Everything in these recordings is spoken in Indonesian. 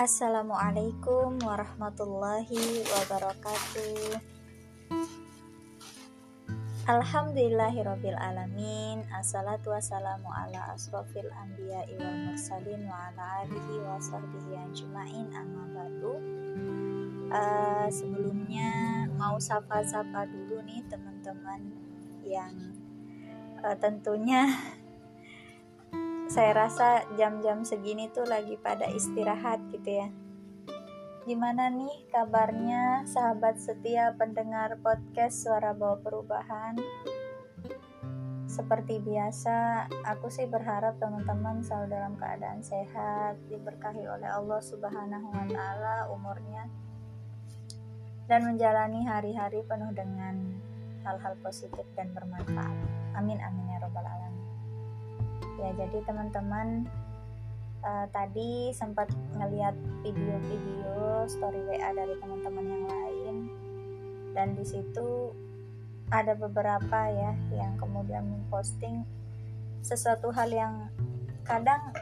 Assalamualaikum warahmatullahi wabarakatuh. Alhamdulillahirabbil alamin. Assalatu wassalamu ala asrofil anbiya wal mursalin wa ala alihi wa sahbihi ajmain amma ba'du. Uh, sebelumnya mau sapa-sapa dulu nih teman-teman yang uh, tentunya saya rasa jam-jam segini tuh lagi pada istirahat gitu ya. Gimana nih kabarnya sahabat setia pendengar podcast Suara Bawa Perubahan? Seperti biasa, aku sih berharap teman-teman selalu dalam keadaan sehat, diberkahi oleh Allah Subhanahu wa taala umurnya dan menjalani hari-hari penuh dengan hal-hal positif dan bermanfaat. Amin amin ya robbal alamin ya jadi teman-teman uh, tadi sempat ngeliat video-video story WA dari teman-teman yang lain. Dan di situ ada beberapa ya yang kemudian memposting sesuatu hal yang kadang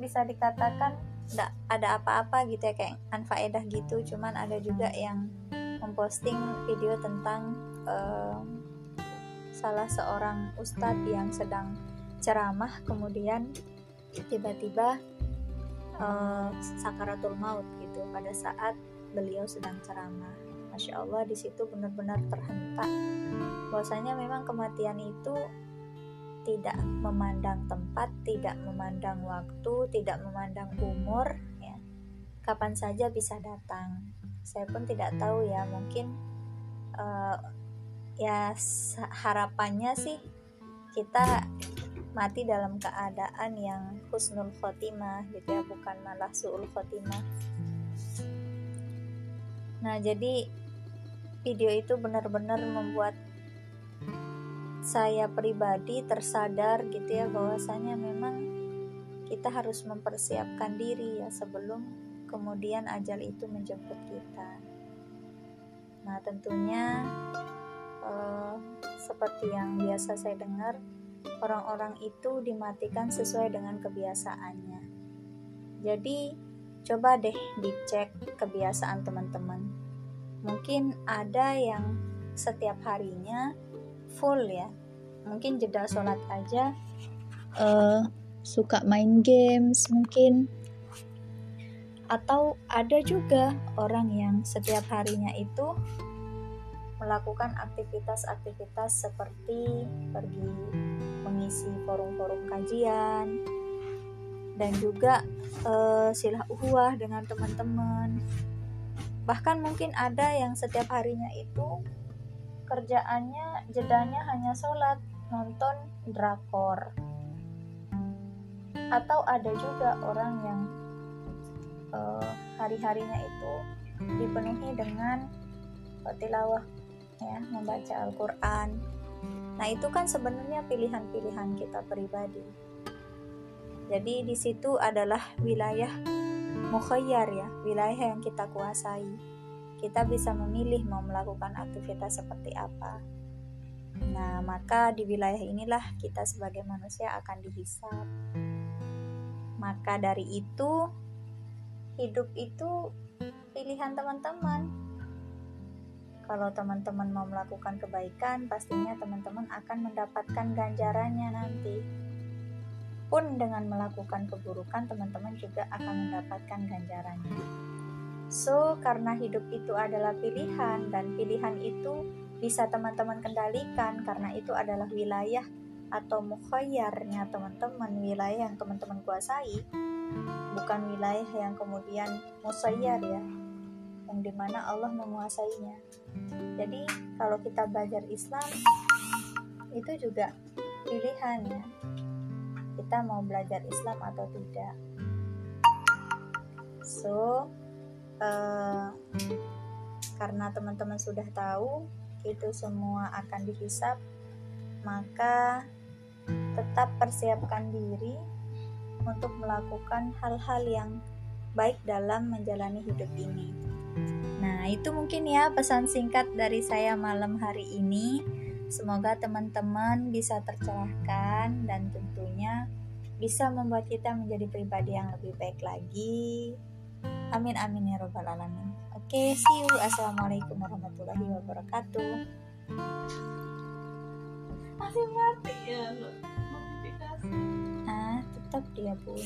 bisa dikatakan tidak ada apa-apa gitu ya kayak anfaedah gitu. Cuman ada juga yang memposting video tentang uh, salah seorang ustadz yang sedang ceramah kemudian tiba-tiba uh, sakaratul maut gitu. Pada saat beliau sedang ceramah masya Allah di situ benar-benar terhentak. Bahwasanya memang kematian itu tidak memandang tempat tidak memandang waktu tidak memandang umur ya. Kapan saja bisa datang. Saya pun tidak tahu ya mungkin uh, ya harapannya sih kita mati dalam keadaan yang husnul khotimah gitu ya bukan malah suul khotimah. Nah jadi video itu benar-benar membuat saya pribadi tersadar gitu ya bahwasanya memang kita harus mempersiapkan diri ya sebelum kemudian ajal itu menjemput kita. Nah tentunya uh, seperti yang biasa saya dengar orang-orang itu dimatikan sesuai dengan kebiasaannya. Jadi, coba deh dicek kebiasaan teman-teman. Mungkin ada yang setiap harinya full ya. Mungkin jeda sholat aja uh, suka main games mungkin atau ada juga orang yang setiap harinya itu melakukan aktivitas-aktivitas seperti pergi mengisi forum-forum kajian dan juga uh, silah uhuah dengan teman-teman. Bahkan mungkin ada yang setiap harinya itu kerjaannya jedanya hanya sholat, nonton drakor. Atau ada juga orang yang uh, hari-harinya itu dipenuhi dengan tilawah ya membaca Al-Quran nah itu kan sebenarnya pilihan-pilihan kita pribadi. Jadi di situ adalah wilayah mukhayyar ya wilayah yang kita kuasai. Kita bisa memilih mau melakukan aktivitas seperti apa. Nah maka di wilayah inilah kita sebagai manusia akan dihisap. Maka dari itu hidup itu pilihan teman-teman kalau teman-teman mau melakukan kebaikan, pastinya teman-teman akan mendapatkan ganjarannya nanti. Pun dengan melakukan keburukan, teman-teman juga akan mendapatkan ganjarannya. So, karena hidup itu adalah pilihan dan pilihan itu bisa teman-teman kendalikan karena itu adalah wilayah atau mukhayyarnya teman-teman, wilayah yang teman-teman kuasai, bukan wilayah yang kemudian musayyar ya, yang di mana Allah menguasainya. Jadi kalau kita belajar Islam itu juga pilihan ya. Kita mau belajar Islam atau tidak. So uh, karena teman-teman sudah tahu itu semua akan dihisap, maka tetap persiapkan diri untuk melakukan hal-hal yang baik dalam menjalani hidup ini. Nah, itu mungkin ya pesan singkat dari saya malam hari ini. Semoga teman-teman bisa tercerahkan dan tentunya bisa membuat kita menjadi pribadi yang lebih baik lagi. Amin amin ya robbal alamin. Oke, okay, see you. Assalamualaikum warahmatullahi wabarakatuh. Masih mati ya notifikasi. Ah, tetap dia pun.